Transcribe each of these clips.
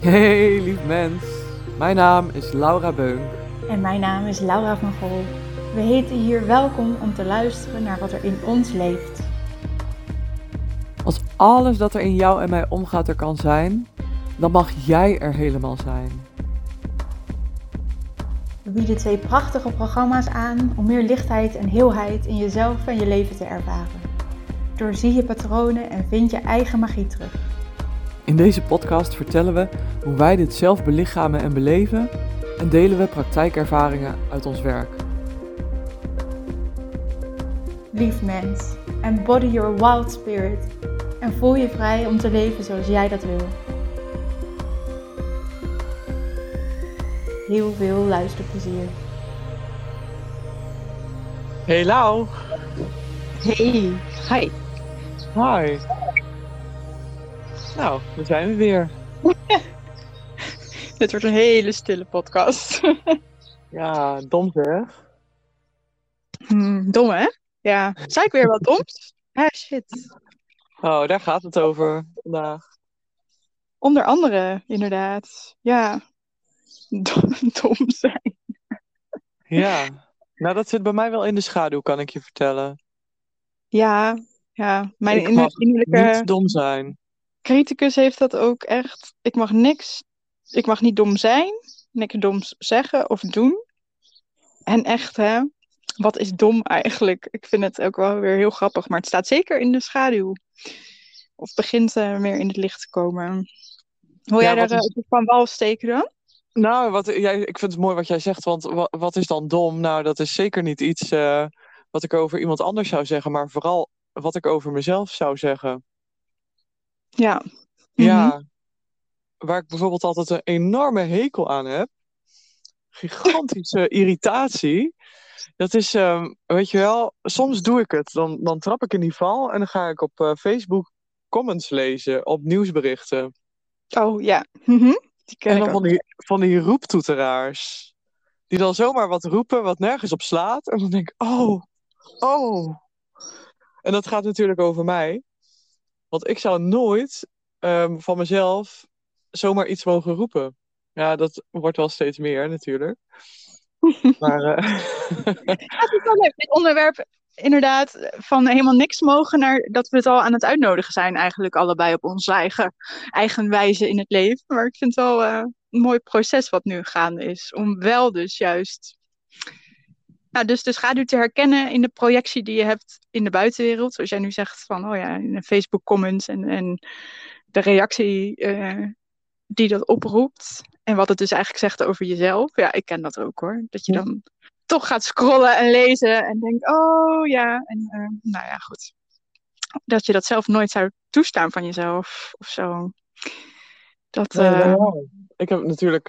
Hey lief mens, mijn naam is Laura Beunk. En mijn naam is Laura van Gol. We heten hier welkom om te luisteren naar wat er in ons leeft. Als alles dat er in jou en mij omgaat er kan zijn, dan mag jij er helemaal zijn. We bieden twee prachtige programma's aan om meer lichtheid en heelheid in jezelf en je leven te ervaren. Doorzie je patronen en vind je eigen magie terug. In deze podcast vertellen we hoe wij dit zelf belichamen en beleven en delen we praktijkervaringen uit ons werk. Lief mens, embody your wild spirit en voel je vrij om te leven zoals jij dat wil. Heel veel luisterplezier. Hey Lau. Hey, hi. Hi. Nou, daar zijn we weer. Dit wordt een hele stille podcast. Ja, dom zeg. Hmm, dom, hè? Ja. Zei ik weer wat doms? Ah, shit. Oh, daar gaat het over vandaag. Onder andere, inderdaad. Ja. Dom, dom zijn. Ja. Nou, dat zit bij mij wel in de schaduw, kan ik je vertellen. Ja, ja. Mijn Ik innerlijke Niet dom zijn. Criticus heeft dat ook echt. Ik mag niks. Ik mag niet dom zijn. Niks doms zeggen of doen. En echt, hè. Wat is dom eigenlijk? Ik vind het ook wel weer heel grappig. Maar het staat zeker in de schaduw. Of begint eh, meer in het licht te komen. Wil Ja, jij daar is- eh, van wal steken dan? Nou, wat, jij, ik vind het mooi wat jij zegt, want wa- wat is dan dom? Nou, dat is zeker niet iets eh, wat ik over iemand anders zou zeggen, maar vooral wat ik over mezelf zou zeggen. Ja. Ja, waar ik bijvoorbeeld altijd een enorme hekel aan heb, gigantische irritatie. Dat is, ehm, weet je wel, soms doe ik het, dan, dan trap ik in die val en dan ga ik op eh, Facebook comments lezen op nieuwsberichten. Oh ja. Mhm. Die ken En dan van die, van die roeptoeteraars. Die dan zomaar wat roepen wat nergens op slaat. En dan denk ik, oh, oh. En dat gaat natuurlijk over mij. Want ik zou nooit ehm, van mezelf zomaar iets mogen roepen. Ja, dat wordt wel steeds meer natuurlijk. Maar eh, Ja, het is wel leuk. Dit onderwerp, inderdaad, van helemaal niks mogen naar dat we het al aan het uitnodigen zijn, eigenlijk allebei op onze eigen, eigen wijze in het leven. Maar ik vind het wel eh, een mooi proces wat nu gaande is. Om wel dus juist. Nou, dus de schaduw te herkennen in de projectie die je hebt in de buitenwereld. Zoals jij nu zegt van, oh ja, in de Facebook comments en, en de reactie eh, die dat oproept. En wat het dus eigenlijk zegt over jezelf. Ja, ik ken dat ook hoor. Dat je dan toch gaat scrollen en lezen en denkt, oh ja. En eh, nou ja, goed. Dat je dat zelf nooit zou toestaan van jezelf of zo. Dat, nee, eh, ik heb natuurlijk,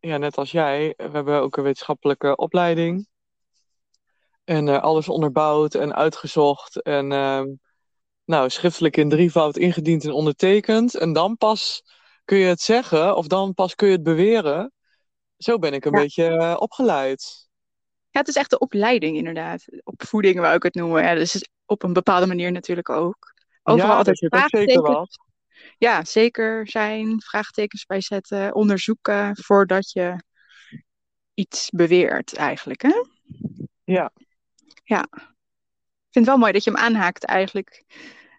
ja, net als jij, we hebben ook een wetenschappelijke opleiding. En eh, alles onderbouwd en uitgezocht. En ehm, nou, schriftelijk in drievoud ingediend en ondertekend. En dan pas kun je het zeggen, of dan pas kun je het beweren. Zo ben ik een Ja. beetje eh, opgeleid. ja, het is echt de opleiding inderdaad. Opvoeding wou ik het noemen. Ja, dus op een bepaalde manier natuurlijk ook. Overal ja, altijd vraagtekens. Ja, zeker zijn, vraagtekens bij zetten, onderzoeken voordat je iets beweert eigenlijk. Hè? Ja. Ik vind het wel mooi dat je hem aanhaakt eigenlijk.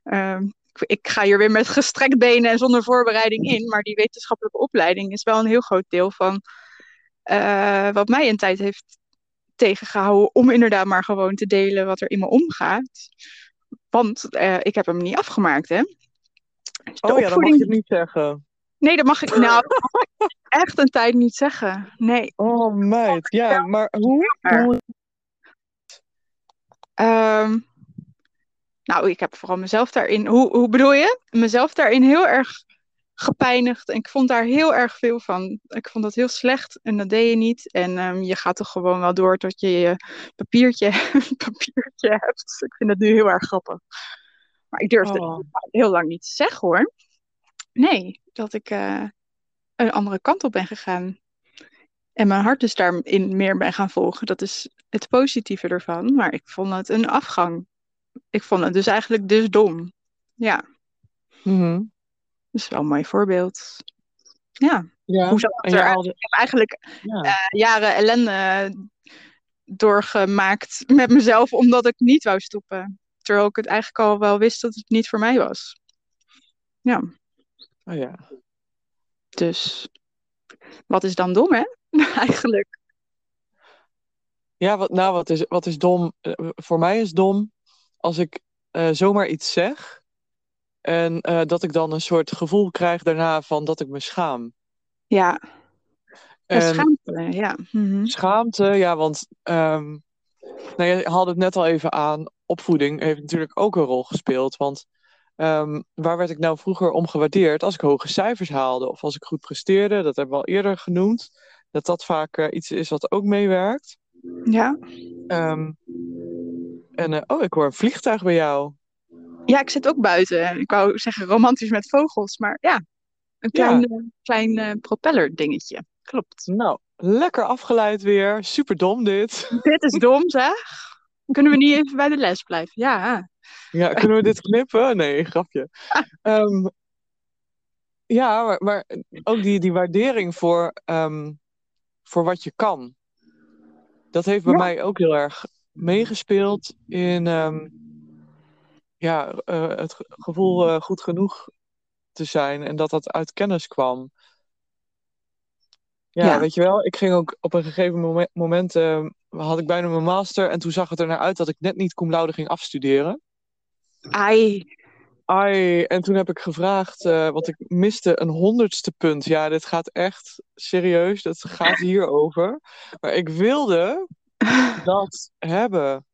Ehm, ik, ik ga hier weer met gestrekt benen en zonder voorbereiding in, maar die wetenschappelijke opleiding is wel een heel groot deel van eh, wat mij een tijd heeft tegengehouden om inderdaad maar gewoon te delen wat er in me omgaat. Want eh, ik heb hem niet afgemaakt, hè? Dus Oh ja, dan mag opvoeding- je het niet zeggen. Nee, dat mag ik nou dat mag echt een tijd niet zeggen. Nee. Oh, meid. Ja, maar hoe? hoe... Ehm, nou, ik heb vooral mezelf daarin. Hoe, hoe bedoel je? Mezelf daarin heel erg gepijnigd. En ik vond daar heel erg veel van. Ik vond dat heel slecht en dat deed je niet. En ehm, je gaat toch gewoon wel door tot je je papiertje, papiertje hebt. Ik vind het nu heel erg grappig. Maar ik durfde Oh. het heel lang niet te zeggen hoor. Nee, dat ik eh, een andere kant op ben gegaan. En mijn hart dus daarin meer ben gaan volgen. Dat is het positieve ervan. Maar ik vond het een afgang. Ik vond het dus eigenlijk dus dom. Ja, Mhm. dat is wel een mooi voorbeeld. Ja, Ja, hoe en jij eruit? haalde... Ik heb eigenlijk Ja. eh, jaren ellende doorgemaakt met mezelf omdat ik niet wou stoppen. Terwijl ik het eigenlijk al wel wist dat het niet voor mij was. Ja, Oh ja. dus wat is dan dom, hè? eigenlijk. Ja, wat, nou, wat is, wat is dom? Eh, voor mij is dom als ik eh, zomaar iets zeg en eh, dat ik dan een soort gevoel krijg daarna van dat ik me schaam. Ja, schaamte. Ja. Mhm. schaamte, ja, want ehm nou, je haalde het net al even aan. Opvoeding heeft natuurlijk ook een rol gespeeld. Want ehm, waar werd ik nou vroeger om gewaardeerd als ik hoge cijfers haalde of als ik goed presteerde? Dat hebben we al eerder genoemd. Dat dat vaak eh, iets is wat ook meewerkt. Ja. Ehm, en eh, oh, ik hoor een vliegtuig bij jou. ja, ik zit ook buiten. Ik wou zeggen romantisch met vogels, maar ja, een klein, eh, klein propeller dingetje. Klopt. Nou, lekker afgeleid weer. Super dom dit. Dit is dom, zeg. Kunnen we niet even bij de les blijven? Ja. Ja, kunnen we dit knippen? Nee, grapje. Ehm, ja, maar, maar ook die, die waardering voor, ehm, voor wat je kan. Dat heeft bij Ja. mij ook heel erg meegespeeld in ehm, ja, eh, het ge- gevoel eh, goed genoeg te zijn en dat dat uit kennis kwam. Ja, Ja. weet je wel, ik ging ook op een gegeven momen- moment, ehm, had ik bijna mijn master en toen zag het er naar uit dat ik net niet cum laude ging afstuderen. Ai. Ai, en toen heb ik gevraagd, eh, want ik miste een honderdste punt. Ja, dit gaat echt serieus, dat gaat hierover. Maar ik wilde dat hebben.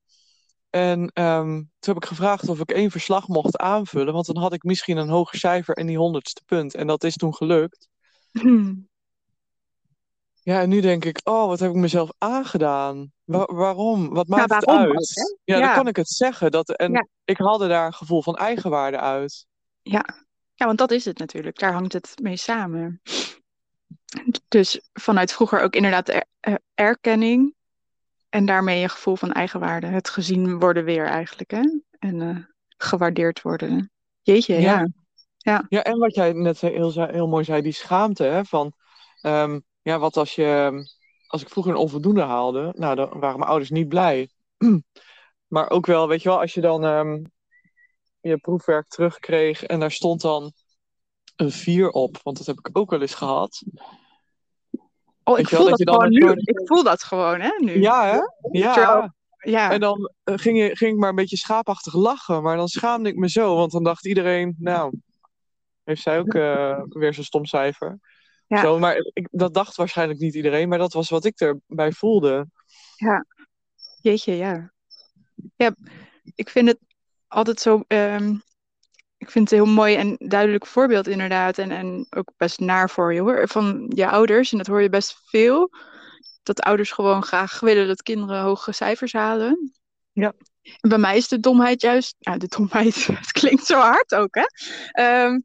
En ehm, toen heb ik gevraagd of ik één verslag mocht aanvullen, want dan had ik misschien een hoger cijfer en die honderdste punt. En dat is toen gelukt. Hmm. Ja, en nu denk ik, oh, wat heb ik mezelf aangedaan? Wa- waarom? Wat maakt het waarom uit? hè? Ja, dan kan ik het zeggen. Dat, en Ja. ik haalde daar een gevoel van eigenwaarde uit. Ja. ja, want dat is het natuurlijk. Daar hangt het mee samen. Dus vanuit vroeger ook inderdaad de er- erkenning. En daarmee een gevoel van eigenwaarde. Het gezien worden weer eigenlijk, hè? En eh, gewaardeerd worden. Jeetje, Ja. ja. Ja, en wat jij net heel, heel mooi zei, die schaamte, hè, van, ehm, ja, wat als je, als ik vroeger een onvoldoende haalde, nou, dan waren mijn ouders niet blij. Maar ook wel, weet je wel, als je dan ehm, je proefwerk terugkreeg en daar stond dan een 4 op, want dat heb ik ook wel eens gehad. Oh, ik voel dat gewoon nu. Ik voel dat gewoon, hè, nu. Ja, hè? Ja. Ja. En dan eh, ging, je, ging ik maar een beetje schaapachtig lachen, maar dan schaamde ik me zo, want dan dacht iedereen, nou, heeft zij ook eh, weer zo'n stom cijfer. Ja. Zo, maar ik, dat dacht waarschijnlijk niet iedereen, maar dat was wat ik erbij voelde. Jeetje, ja. Ja, ik vind het altijd zo. ehm, ik vind het een heel mooi en duidelijk voorbeeld, inderdaad. En, en ook best naar voor je hoor. Van je ouders. En dat hoor je best veel. Dat ouders gewoon graag willen dat kinderen hoge cijfers halen. Ja. En bij mij is de domheid juist. Ja, de domheid. Het klinkt zo hard ook, hè? Ehm,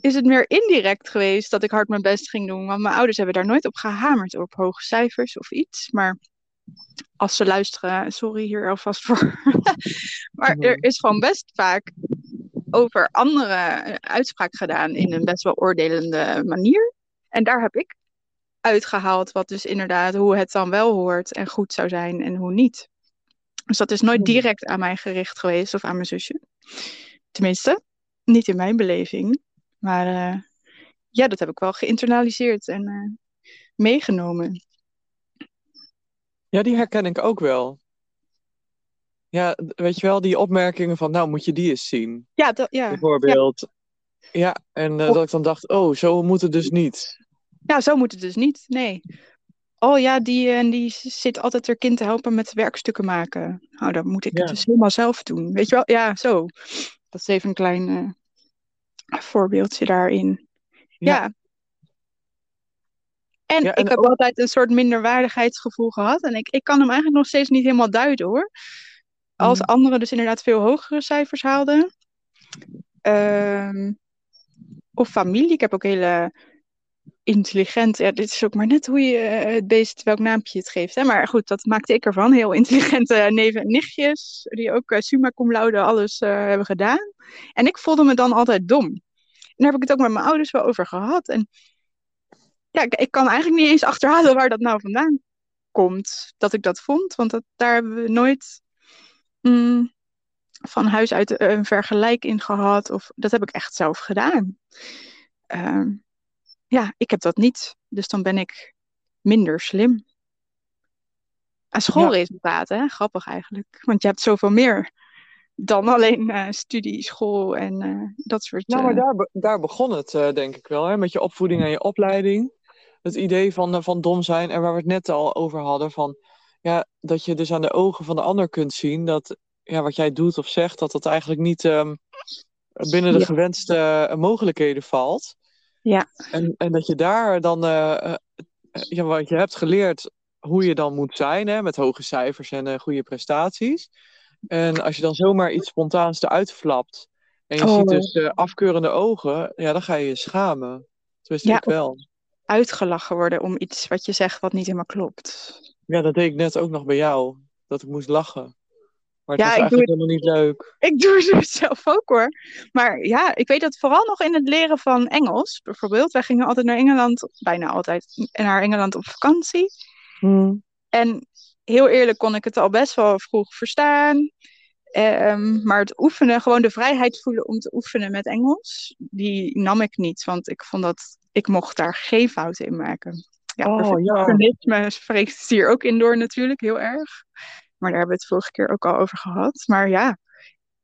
is het meer indirect geweest dat ik hard mijn best ging doen. Want mijn ouders hebben daar nooit op gehamerd, op hoge cijfers of iets. Maar als ze luisteren, sorry hier alvast voor. maar er is gewoon best vaak over andere eh, uitspraak gedaan in een best wel oordelende manier. En daar heb ik uitgehaald wat dus inderdaad hoe het dan wel hoort en goed zou zijn en hoe niet. Dus dat is nooit Mhm. direct aan mij gericht geweest of aan mijn zusje. Tenminste, niet in mijn beleving. Maar eh, ja, dat heb ik wel geïnternaliseerd en eh, meegenomen. Ja, die herken ik ook wel. Ja, weet je wel, die opmerkingen van, nou moet je die eens zien, Ja, dat, ja. bijvoorbeeld. Ja, en eh, Of- dat ik dan dacht, oh, zo moet het dus niet. Ja, zo moet het dus niet. Nee. Oh ja, die, en die zit altijd haar kind te helpen met werkstukken maken. Nou, dan moet ik Ja. het dus helemaal zelf doen. Weet je wel? Ja, zo. Dat is even een klein voorbeeldje daarin. Ja. Ja. En, Ja, en ik heb ook- altijd een soort minderwaardigheidsgevoel gehad. En ik, ik kan hem eigenlijk nog steeds niet helemaal duiden hoor. Als Mhm. anderen dus inderdaad veel hogere cijfers haalden. Ehm, of familie. Ik heb ook hele intelligent. Ja, dit is ook maar net hoe je eh, het beest, welk naampje je het geeft. Hè? Maar goed, dat maakte ik ervan. Heel intelligente neven en nichtjes. Die ook eh, summa cum laude alles eh, hebben gedaan. En ik voelde me dan altijd dom. En daar heb ik het ook met mijn ouders wel over gehad. En ja, ik, ik kan eigenlijk niet eens achterhalen waar dat nou vandaan komt. Dat ik dat vond. Want dat, daar hebben we nooit mm, van huis uit een vergelijk in gehad. Of dat heb ik echt zelf gedaan. Ehm, ja, ik heb dat niet. Dus dan ben ik minder slim. Aan schoolresultaten, hè? grappig eigenlijk. Want je hebt zoveel meer dan alleen eh, studie, school en eh, dat soort Nou, maar eh, daar, be- daar begon het, denk ik wel, hè? met je opvoeding en je opleiding. Het idee van, van dom zijn en waar we het net al over hadden, van ja, dat je dus aan de ogen van de ander kunt zien dat ja, wat jij doet of zegt, dat dat eigenlijk niet ehm, binnen de Ja. gewenste mogelijkheden valt. Ja. En, en dat je daar dan, eh, ja, wat je hebt geleerd, hoe je dan moet zijn, hè, met hoge cijfers en eh, goede prestaties. En als je dan zomaar iets spontaans eruit flapt en je Oh. ziet dus afkeurende ogen, ja, dan ga je je schamen. Tenminste, Ja. ik wel. uitgelachen worden om iets wat je zegt wat niet helemaal klopt. Ja, dat deed ik net ook nog bij jou, dat ik moest lachen. Maar het Ja, ik doe eigenlijk helemaal niet leuk. Ik doe het zelf ook hoor. Maar ja, ik weet dat vooral nog in het leren van Engels. Bijvoorbeeld, wij gingen altijd naar Engeland, bijna altijd naar Engeland op vakantie. En heel eerlijk kon ik het al best wel vroeg verstaan. Ehm, maar het oefenen, gewoon de vrijheid voelen om te oefenen met Engels, die nam ik niet. Want ik vond dat ik mocht daar geen fouten in maken. Ja, Oh, ja. perfectionisme spreekt hier ook in door natuurlijk, heel erg. Maar daar hebben we het vorige keer ook al over gehad. Maar ja,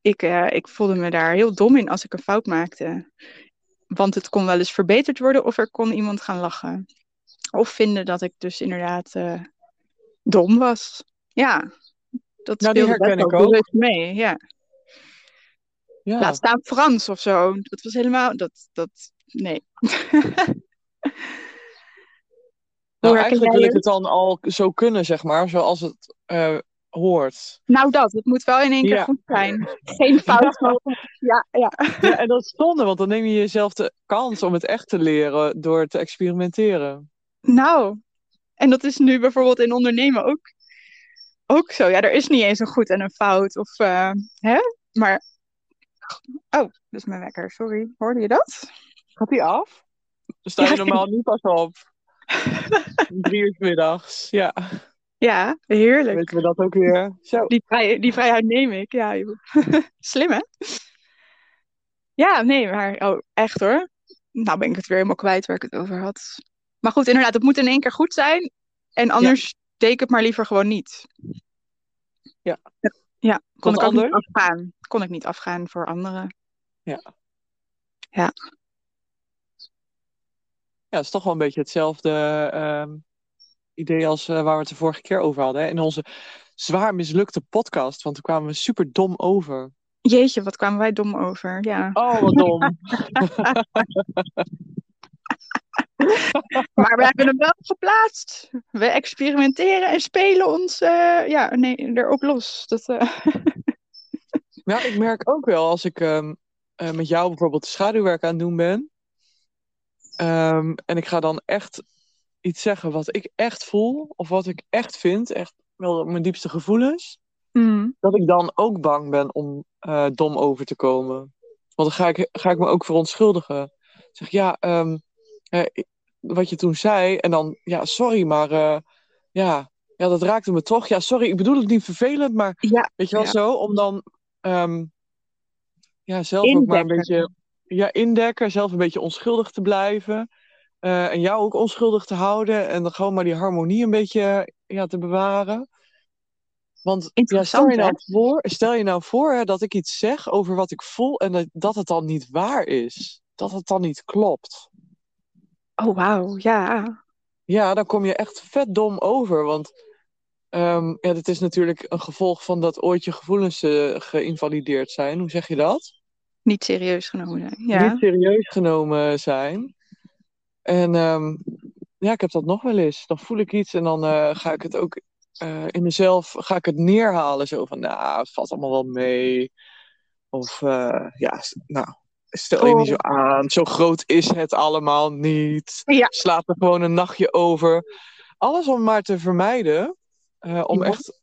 ik, eh, ik voelde me daar heel dom in als ik een fout maakte. Want het kon wel eens verbeterd worden of er kon iemand gaan lachen. Of vinden dat ik dus inderdaad eh, dom was. Ja, dat Nou, speelde best ik ook. bewust mee. Ja. Ja. Laat staan Frans of zo. Dat was helemaal, dat, dat, nee. Nou, eigenlijk wil ik het dan al zo kunnen, zeg maar, zoals het eh, hoort. Nou dat, het moet wel in één keer Ja. goed zijn. Geen fout. Ja, ja. Ja, en dat is zonde, want dan neem je jezelf de kans om het echt te leren door te experimenteren. Nou, en dat is nu bijvoorbeeld in ondernemen ook, ook zo. Ja, er is niet eens een goed en een fout. Of, eh, hè? Maar, oh, dat is mijn wekker, sorry. Hoorde je dat? Gaat die af? Dan sta je normaal nu pas op. Drie uur middags. Ja, Ja, heerlijk. weten we dat ook weer. Zo. Die, vrij, die vrijheid neem ik, ja. Slim, hè? Ja, nee, maar oh, echt hoor. Nou ben ik het weer helemaal kwijt waar ik het over had. Maar goed, inderdaad, het moet in één keer goed zijn. En anders deed ik het maar liever gewoon niet. Ja. Ja, kon Wat ik niet afgaan. Kon ik niet afgaan voor anderen. Ja, het is toch wel een beetje hetzelfde ehm, idee als eh, waar we het de vorige keer over hadden. Hè? In onze zwaar mislukte podcast, want toen kwamen we super dom over. Jeetje, wat kwamen wij dom over. Ja. Oh, wat dom. Maar we hebben hem wel geplaatst. We experimenteren en spelen ons eh, ja, nee, erop los. Dat, eh, Ja, ik merk ook wel als ik ehm, eh, met jou bijvoorbeeld schaduwwerk aan het doen ben. ehm, en ik ga dan echt iets zeggen wat ik echt voel, of wat ik echt vind, echt wel mijn diepste gevoelens. mm, dat ik dan ook bang ben om eh, dom over te komen. Want dan ga ik, ga ik me ook verontschuldigen. Ik zeg, ja, ehm, eh, wat je toen zei, en dan, ja, sorry, maar eh, ja, ja, dat raakte me toch. Ja, sorry, ik bedoel het niet vervelend, maar ja, weet je wel Ja. zo, om dan ehm, ja, zelf ook maar een beetje ja, indekken, zelf een beetje onschuldig te blijven. Eh, en jou ook onschuldig te houden en dan gewoon maar die harmonie een beetje ja, te bewaren. Want ja, stel je nou voor, stel je nou voor hè, dat ik iets zeg over wat ik voel en dat, dat het dan niet waar is. Dat het dan niet klopt. Oh, wauw, ja. Ja, dan kom je echt vet dom over. Want ehm, ja, dat is natuurlijk een gevolg van dat ooit je gevoelens eh, geïnvalideerd zijn. Hoe zeg je dat? Niet serieus genomen zijn. Ja. Niet serieus genomen zijn. En ehm, ja, ik heb dat nog wel eens. Dan voel ik iets en dan eh, ga ik het ook eh, in mezelf ga ik het neerhalen. Zo van, nou, het valt allemaal wel mee. Of eh, ja, nou, stel je niet zo aan. Zo groot is het allemaal niet. Ja. Slaat er gewoon een nachtje over. Alles om maar te vermijden. om Ja. echt,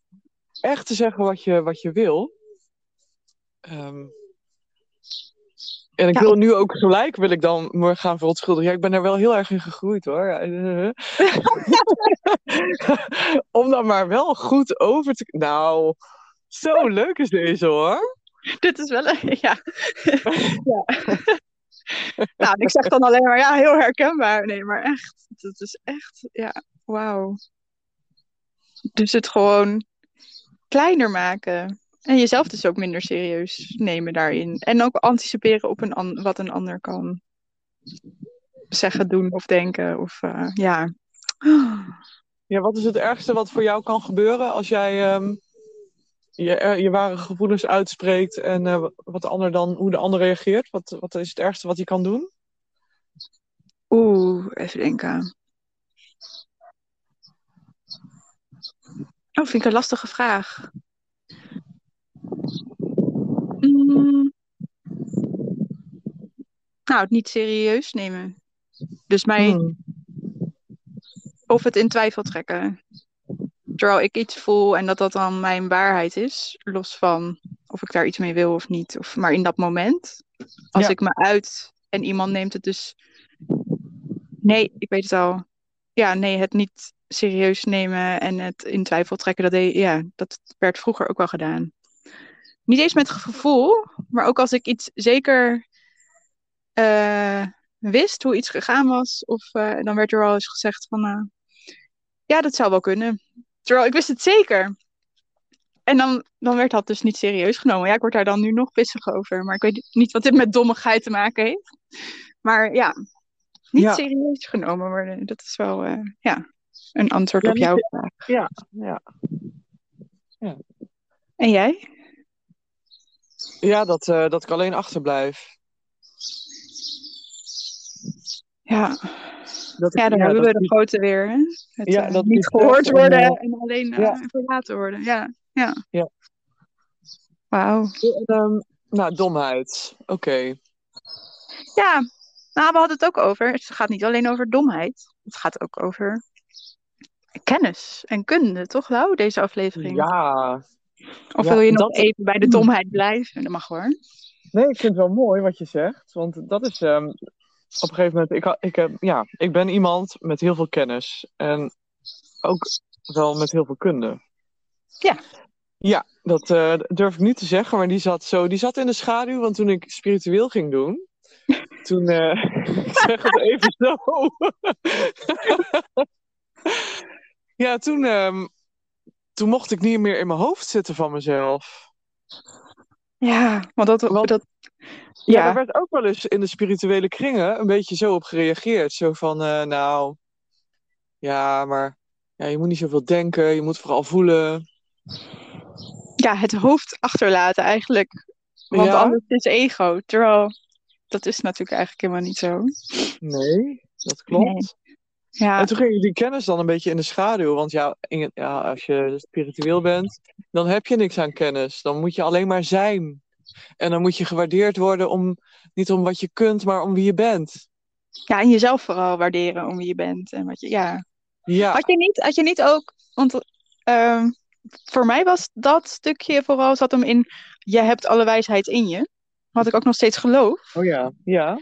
echt te zeggen wat je, wat je wil. Ehm, En ik Ja, wil nu ook gelijk, wil ik dan me gaan verontschuldigen. Ja, ik ben er wel heel erg in gegroeid hoor. Ja, eh. Om dan maar wel goed over te... Nou, zo leuk is deze hoor. Dit is wel een, ja. ja. nou, ik zeg dan alleen maar, ja, heel herkenbaar. Nee, maar echt, het is echt, ja, wauw. Dus het gewoon kleiner maken. En jezelf dus ook minder serieus nemen daarin. En ook anticiperen op een an- wat een ander kan zeggen, doen of denken. Of uh, ja. Ja, wat is het ergste wat voor jou kan gebeuren als jij um, je, je ware gevoelens uitspreekt en uh, wat de ander dan, hoe de ander reageert? Wat, wat is het ergste wat je kan doen? Oeh, even denken. Oh, vind ik een lastige vraag. Mm. Nou, het niet serieus nemen. Dus mij. Hmm. Of het in twijfel trekken. Terwijl ik iets voel en dat dat dan mijn waarheid is. Los van of ik daar iets mee wil of niet. Of, maar in dat moment. Als Ja. ik me uit en iemand neemt het dus. Nee, ik weet het al. Ja, nee, het niet serieus nemen en het in twijfel trekken. Dat, deed, ja, dat werd vroeger ook wel gedaan. Niet eens met gevoel, maar ook als ik iets zeker eh, wist hoe iets gegaan was. Of eh, dan werd er al eens gezegd van, eh, ja, dat zou wel kunnen. Terwijl ik wist het zeker. En dan, dan werd dat dus niet serieus genomen. Ja, ik word daar dan nu nog pissig over. Maar ik weet niet wat dit met dommigheid te maken heeft. Maar ja, niet Ja. serieus genomen worden. Dat is wel, ja, een antwoord Ja, op jouw vraag. Ja, ja. En jij? Ja dat, eh, dat ik alleen achterblijf. Ja, Dat ik, ja dan ja, hebben we de grote weer. Hè? Het, Ja, eh, dat niet is gehoord worden eh, en alleen eh, ja. verlaten worden. Ja, ja. Ja. Wauw. Ehm, nou, domheid. Oké. Ja, nou, we hadden het ook over. Het gaat niet alleen over domheid. Het gaat ook over kennis en kunde, toch, Lau, deze aflevering? Ja. Of ja, wil je nog dat- even bij de domheid blijven? Dat mag hoor. Nee, ik vind het wel mooi wat je zegt. Want dat is ehm, op een gegeven moment. Ik, ik, heb, ja, ik ben iemand met heel veel kennis. En ook wel met heel veel kunde. Ja. Ja, dat eh, durf ik niet te zeggen. Maar die zat zo. Die zat in de schaduw. Want toen ik spiritueel ging doen. Toen. eh, ik zeg het even zo. ja, toen. ehm, toen mocht ik niet meer in mijn hoofd zitten van mezelf. Ja, want dat... Want- dat Ja, ja, daar werd ook wel eens in de spirituele kringen een beetje zo op gereageerd. Zo van, eh, nou, ja, maar ja, je moet niet zoveel denken, je moet vooral voelen. ja, het hoofd achterlaten eigenlijk. Want Ja. anders is ego. Terwijl, dat is natuurlijk eigenlijk helemaal niet zo. Nee, dat klopt. Ja, En toen ging die kennis dan een beetje in de schaduw. Want ja, in ja, als je spiritueel bent, dan heb je niks aan kennis. Dan moet je alleen maar zijn. En dan moet je gewaardeerd worden om, niet om wat je kunt, maar om wie je bent. ja, en jezelf vooral waarderen om wie je bent. En wat je, ja. Ja, Had je niet, had je niet ook, want ehm, voor mij was dat stukje vooral, zat hem in, je hebt alle wijsheid in je. Wat ik ook nog steeds geloof. oh ja, ja.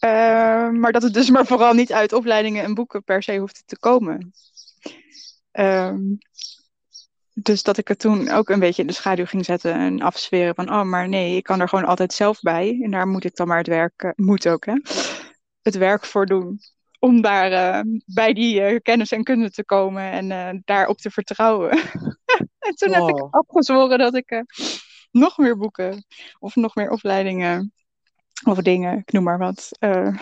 Ehm, maar dat het dus maar vooral niet uit opleidingen en boeken per se hoefde te komen. Ehm, dus dat ik het toen ook een beetje in de schaduw ging zetten en afsferen van, oh, maar nee, ik kan er gewoon altijd zelf bij. En daar moet ik dan maar het werk, eh, moet ook hè, het werk voor doen. Om daar eh, bij die eh, kennis en kunde te komen en eh, daarop te vertrouwen. en toen heb ik afgezworen dat ik eh, nog meer boeken of nog meer opleidingen of dingen, ik noem maar wat, eh,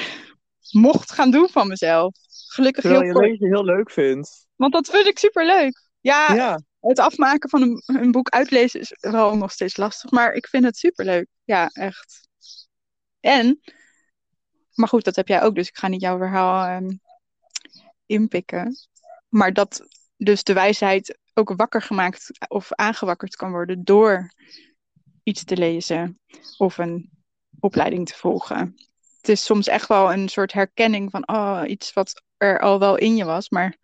mocht gaan doen van mezelf. Gelukkig Terwijl heel je leven heel leuk vindt. want dat vind ik superleuk. Ja, Ja, het afmaken van een, een boek uitlezen is wel nog steeds lastig, maar ik vind het superleuk. Ja, echt. En, maar goed, dat heb jij ook, dus ik ga niet jouw verhaal ehm, inpikken. Maar dat dus de wijsheid ook wakker gemaakt of aangewakkerd kan worden door iets te lezen of een opleiding te volgen. Het is soms echt wel een soort herkenning van oh, iets wat er al wel in je was, maar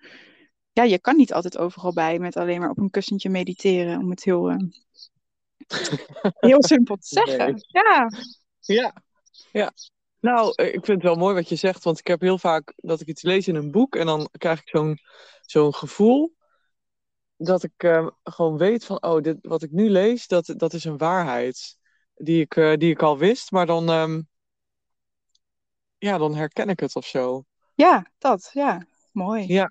ja, je kan niet altijd overal bij met alleen maar op een kussentje mediteren, om het heel, eh, heel simpel te zeggen. Nee. Ja, Ja, ja. Nou, eh, ik vind het wel mooi wat je zegt, want ik heb heel vaak dat ik iets lees in een boek en dan krijg ik zo'n zo'n gevoel dat ik eh, gewoon weet van, oh, dit, wat ik nu lees, dat, dat is een waarheid die ik, eh, die ik al wist, maar dan, ehm, ja, dan herken ik het of zo. Ja, dat, ja. Mooi. Ja,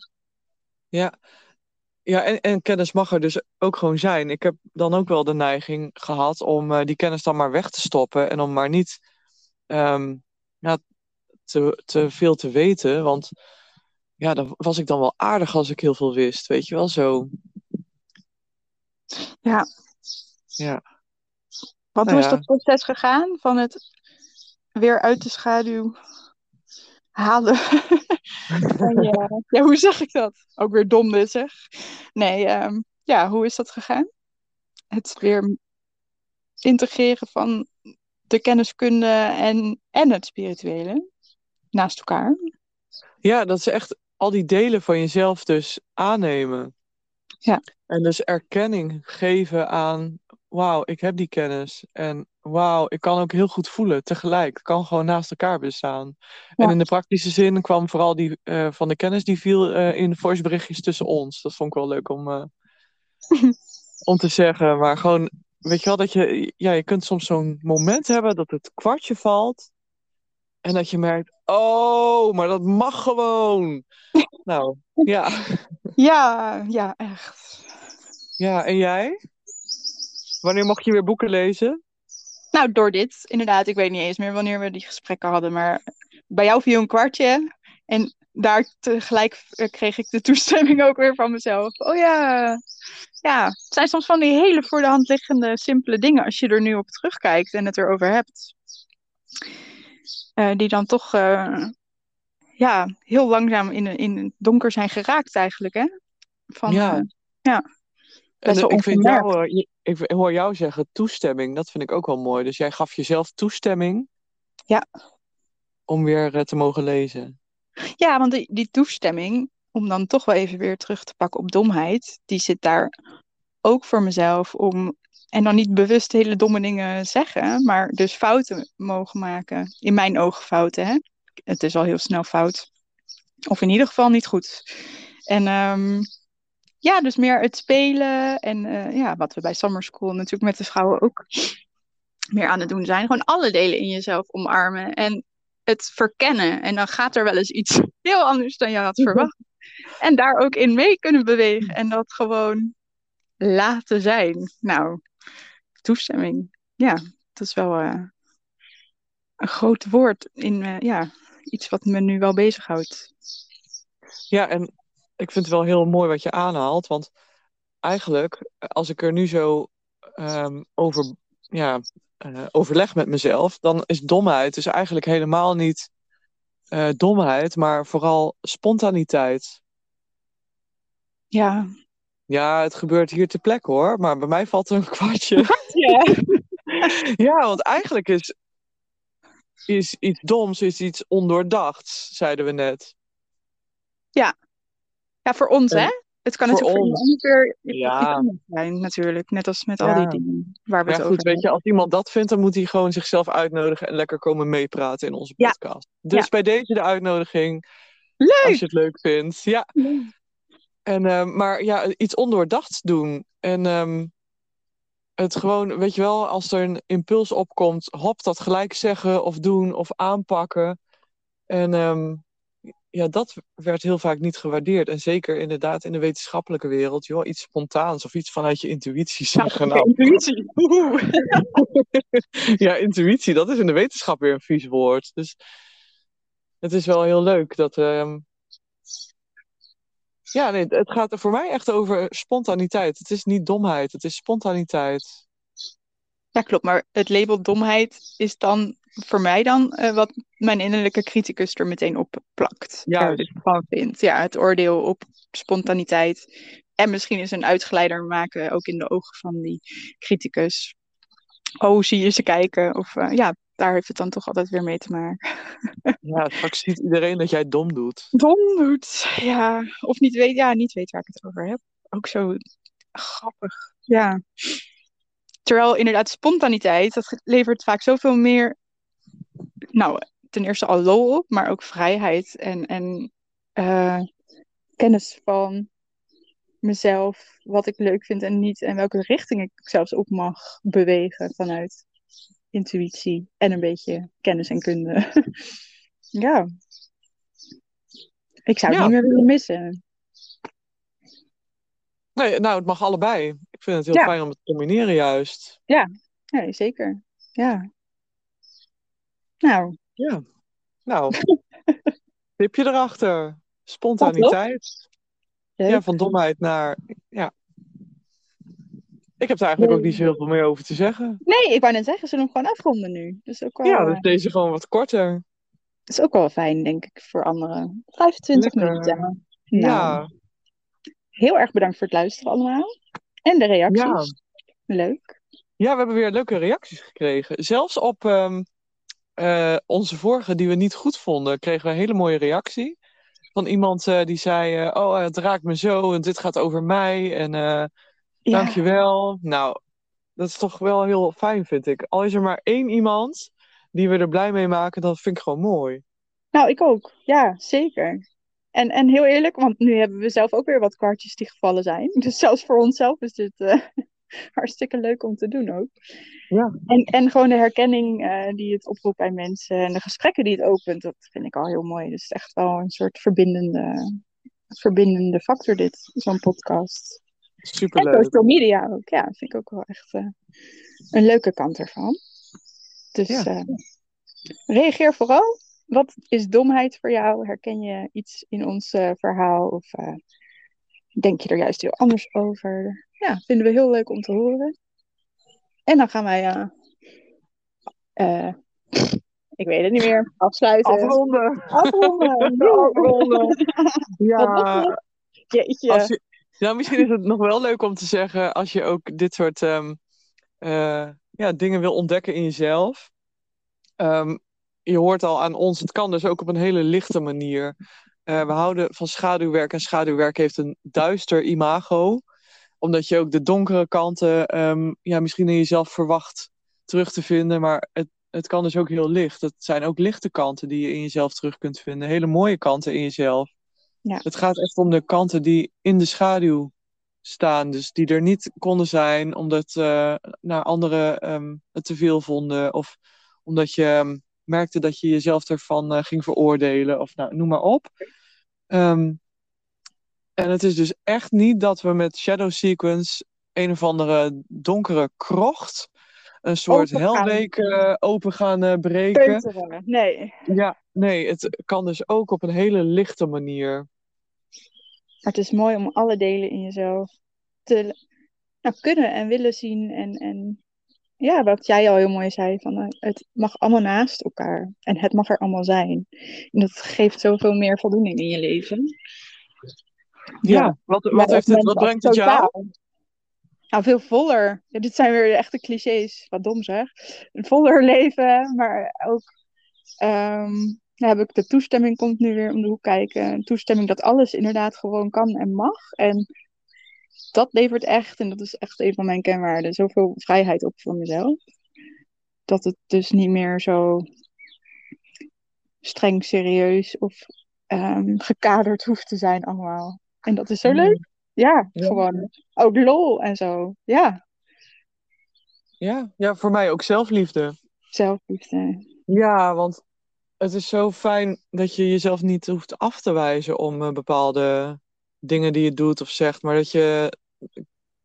ja. Ja, en, en kennis mag er dus ook gewoon zijn. Ik heb dan ook wel de neiging gehad om eh, die kennis dan maar weg te stoppen en om maar niet ehm, ja, te, te veel te weten. Want ja, dan was ik dan wel aardig als ik heel veel wist, weet je wel zo. Ja. Ja. Wat Nou hoe is ja. dat proces gegaan van het weer uit de schaduw halen? van je- ja, hoe zeg ik dat? Ook weer dom zeg. Nee, ehm, ja, hoe is dat gegaan? Het weer integreren van de kenniskunde en, en het spirituele naast elkaar. Ja, dat is echt al die delen van jezelf dus aannemen. Ja. En dus erkenning geven aan, wauw, ik heb die kennis. En wauw, ik kan ook heel goed voelen tegelijk. Het kan gewoon naast elkaar bestaan. En in de praktische zin kwam vooral die eh, van de kennis, die viel eh, in voiceberichtjes tussen ons. Dat vond ik wel leuk om, eh, om te zeggen. Maar gewoon, weet je wel, dat je, ja, je kunt soms zo'n moment hebben dat het kwartje valt. En dat je merkt, oh, maar dat mag gewoon. Nou, ja. Ja, ja, echt. Ja, en jij? Wanneer mocht je weer boeken lezen? Nou, door dit, inderdaad. Ik weet niet eens meer wanneer we die gesprekken hadden, maar bij jou viel een kwartje. En daar tegelijk eh, kreeg ik de toestemming ook weer van mezelf. Oh ja, ja. Het zijn soms van die hele voor de hand liggende, simpele dingen als je er nu op terugkijkt en het erover hebt. Eh, die dan toch eh, ja, heel langzaam in, in het donker zijn geraakt eigenlijk, hè? Van, Ja. ja. En Best wel ik, vind jou, eh, ik hoor jou zeggen toestemming. Dat vind ik ook wel mooi. Dus jij gaf jezelf toestemming. Ja. Om weer eh, te mogen lezen. Ja, want die, die toestemming, om dan toch wel even weer terug te pakken op domheid, die zit daar ook voor mezelf om, en dan niet bewust hele domme dingen zeggen, maar dus fouten mogen maken. In mijn ogen fouten, hè. Het is al heel snel fout. Of in ieder geval niet goed. En ehm, ja, dus meer het spelen en eh, ja, wat we bij Summer School natuurlijk met de vrouwen ook meer aan het doen zijn. Gewoon alle delen in jezelf omarmen en het verkennen. En dan gaat er wel eens iets heel anders dan je had verwacht. En daar ook in mee kunnen bewegen en dat gewoon laten zijn. Nou, toestemming. Ja, dat is wel eh, een groot woord in eh, ja, iets wat me nu wel bezighoudt. Ja, en ik vind het wel heel mooi wat je aanhaalt. Want eigenlijk, als ik er nu zo ehm, over ja, eh, overleg met mezelf, dan is domheid dus eigenlijk helemaal niet eh, domheid, maar vooral spontaniteit. Ja. Ja, het gebeurt hier ter plekke hoor, maar bij mij valt er een kwartje. Ja. Ja, want eigenlijk is, is iets doms is iets ondoordachts, zeiden we net. ja, voor ons En hè? Het kan voor natuurlijk voor ons. iemand weer Ja. zijn natuurlijk. Net als met al Ja. die dingen waar we Maar het ja, goed, over weet je, als iemand dat vindt, dan moet hij gewoon zichzelf uitnodigen en lekker komen meepraten in onze Ja. podcast. Dus Ja. bij deze de uitnodiging, Leuk! als je het leuk vindt. Ja, en, ehm, maar ja, iets ondoordachts doen. En ehm, het gewoon, weet je wel, als er een impuls opkomt, hop, dat gelijk zeggen of doen of aanpakken. En ehm, ja, dat werd heel vaak niet gewaardeerd. En zeker inderdaad in de wetenschappelijke wereld, joh, iets spontaans of iets vanuit je intuïtie zeggen. Nou, Nou, intuïtie. Ja, intuïtie, dat is in de wetenschap weer een vies woord. Dus het is wel heel leuk dat. ehm, Ja, nee, het gaat er voor mij echt over spontaniteit. Het is niet domheid, het is spontaniteit. Ja, klopt. Maar het label domheid is dan voor mij dan eh, wat mijn innerlijke criticus er meteen op plakt. Er dus van vindt. Ja, het oordeel op spontaniteit. En misschien eens een uitgeleider maken, ook in de ogen van die criticus. Oh, zie je ze kijken? Of eh, ja, daar heeft het dan toch altijd weer mee te maken. Ja, straks ziet iedereen dat jij dom doet. Dom doet, ja. Of niet weet, ja, niet weet waar ik het over heb. Ook zo grappig, ja. Terwijl inderdaad spontaniteit, dat levert vaak zoveel meer nou, ten eerste al lol op, maar ook vrijheid en, en eh, kennis van mezelf, wat ik leuk vind en niet, en welke richting ik zelfs op mag bewegen vanuit intuïtie en een beetje kennis en kunde. ja. Ik zou het Ja. niet meer willen missen. Nee, nou, het mag allebei. Ik vind het heel Ja. fijn om het te combineren juist. Nee, zeker. Ja. Nou, Ja. Nou, tipje erachter. Spontaniteit. Ja, van domheid naar... Ja. Ik heb er eigenlijk ook niet zo heel veel meer over te zeggen. Nee, ik wou net zeggen, ze doen hem gewoon afronden nu. Dus ook wel, Ja, eh, dus deze gewoon wat korter. is ook wel fijn, denk ik, voor anderen. 25 Lekker. minuten. Nou, Ja, heel erg bedankt voor het luisteren allemaal. En de reacties. Ja. Leuk. ja, we hebben weer leuke reacties gekregen. Zelfs op ehm, eh, onze vorige, die we niet goed vonden, kregen we een hele mooie reactie. Van iemand eh, die zei: eh, Oh, het raakt me zo en dit gaat over mij. En Ja. Dankjewel. Nou, dat is toch wel heel fijn, vind ik. Al is er maar één iemand die we er blij mee maken, dat vind ik gewoon mooi. Nou, ik ook. Ja, zeker. En, en heel eerlijk, want nu hebben we zelf ook weer wat kwartjes die gevallen zijn. Dus zelfs voor onszelf is dit hartstikke leuk om te doen ook. Ja. En, en gewoon de herkenning eh, die het oproept bij mensen en de gesprekken die het opent, dat vind ik al heel mooi. Dus het is echt wel een soort verbindende, verbindende factor dit, zo'n podcast. En Superleuk. social media ook, ja, vind ik ook wel echt eh, een leuke kant ervan. Dus Ja. eh, reageer vooral. Wat is domheid voor jou? Herken je iets in ons verhaal? Of denk je er juist heel anders over? Ja, vinden we heel leuk om te horen. En dan gaan wij, eh, eh, ik weet het niet meer, afsluiten. Afronden. Afronden. Afronden. Ja? Jeetje. als je, ja, misschien is het nog wel leuk om te zeggen als je ook dit soort ehm, eh, ja, dingen wil ontdekken in jezelf. Ehm, je hoort al aan ons, het kan dus ook op een hele lichte manier. We houden van schaduwwerk en schaduwwerk heeft een duister imago. Omdat je ook de donkere kanten ehm, ja, misschien in jezelf verwacht terug te vinden. Maar het, het kan dus ook heel licht. Het zijn ook lichte kanten die je in jezelf terug kunt vinden. Hele mooie kanten in jezelf. Ja. Het gaat echt om de kanten die in de schaduw staan. Dus die er niet konden zijn omdat eh nou, anderen ehm, het te veel vonden. Of omdat je ehm, merkte dat je jezelf ervan eh, ging veroordelen. Of nou, noem maar op. Ehm, en het is dus echt niet dat we met Shadow Sequence een of andere donkere krocht, een soort helweek eh, open gaan eh, breken. Peuteren. Nee. Ja, nee, het kan dus ook op een hele lichte manier. Maar het is mooi om alle delen in jezelf te nou, kunnen en willen zien. En, en ja, wat jij al heel mooi zei, van, eh, het mag allemaal naast elkaar. En het mag er allemaal zijn. En dat geeft zoveel meer voldoening in je leven. Ja, wat, wat, heeft het, wat brengt het jou? Nou, veel voller. Ja, dit zijn weer de echte clichés, wat dom zeg. Een voller leven, maar ook ehm, heb ik de toestemming komt nu weer om de hoek kijken. Een toestemming dat alles inderdaad gewoon kan en mag. En dat levert echt, en dat is echt een van mijn kenwaarden, zoveel vrijheid op voor mezelf. Dat het dus niet meer zo streng serieus of ehm, gekaderd hoeft te zijn allemaal. En dat is zo leuk. Ja, Ja. gewoon. Ook lol en zo. Ja, Ja, ja, voor mij ook zelfliefde. zelfliefde. Ja, want het is zo fijn dat je jezelf niet hoeft af te wijzen om eh, bepaalde dingen die je doet of zegt, maar dat je,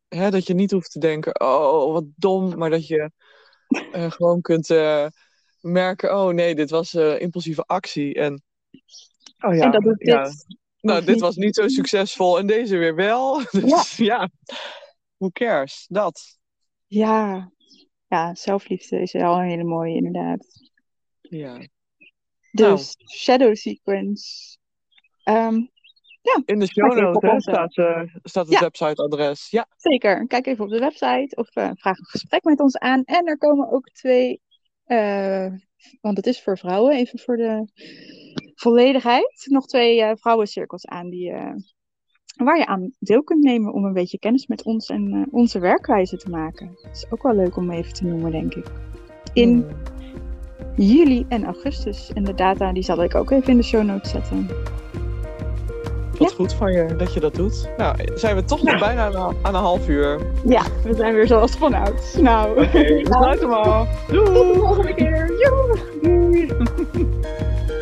hè, dat je niet hoeft te denken, oh, wat dom, maar dat je eh, gewoon kunt eh, merken, oh nee, dit was impulsieve actie. En, oh ja, en dat doet ja, dit. Nou, dit was niet zo succesvol en deze weer wel. Dus ja, who cares? Dat. Ja. ja, zelfliefde is wel een hele mooie inderdaad. Ja. Dus shadow sequence. Ehm, In de show notes staat, eh, staat het Ja. websiteadres. Ja. zeker, kijk even op de website of eh, vraag een gesprek met ons aan. En er komen ook twee, eh, want het is voor vrouwen, even voor de volledigheid, nog twee eh, vrouwencirkels aan die, eh, waar je aan deel kunt nemen om een beetje kennis met ons en eh, onze werkwijze te maken. Dat is ook wel leuk om even te noemen, denk ik. In Hmm. juli en augustus. En de data die zal ik ook even in de show notes zetten. Wat Ja. goed van je dat je dat doet. Nou, zijn we toch nog Ja. bijna aan, een- aan een half uur. Ja, we zijn weer zoals vanouds. Nou, we sluiten hem af. tot de volgende keer. Doei!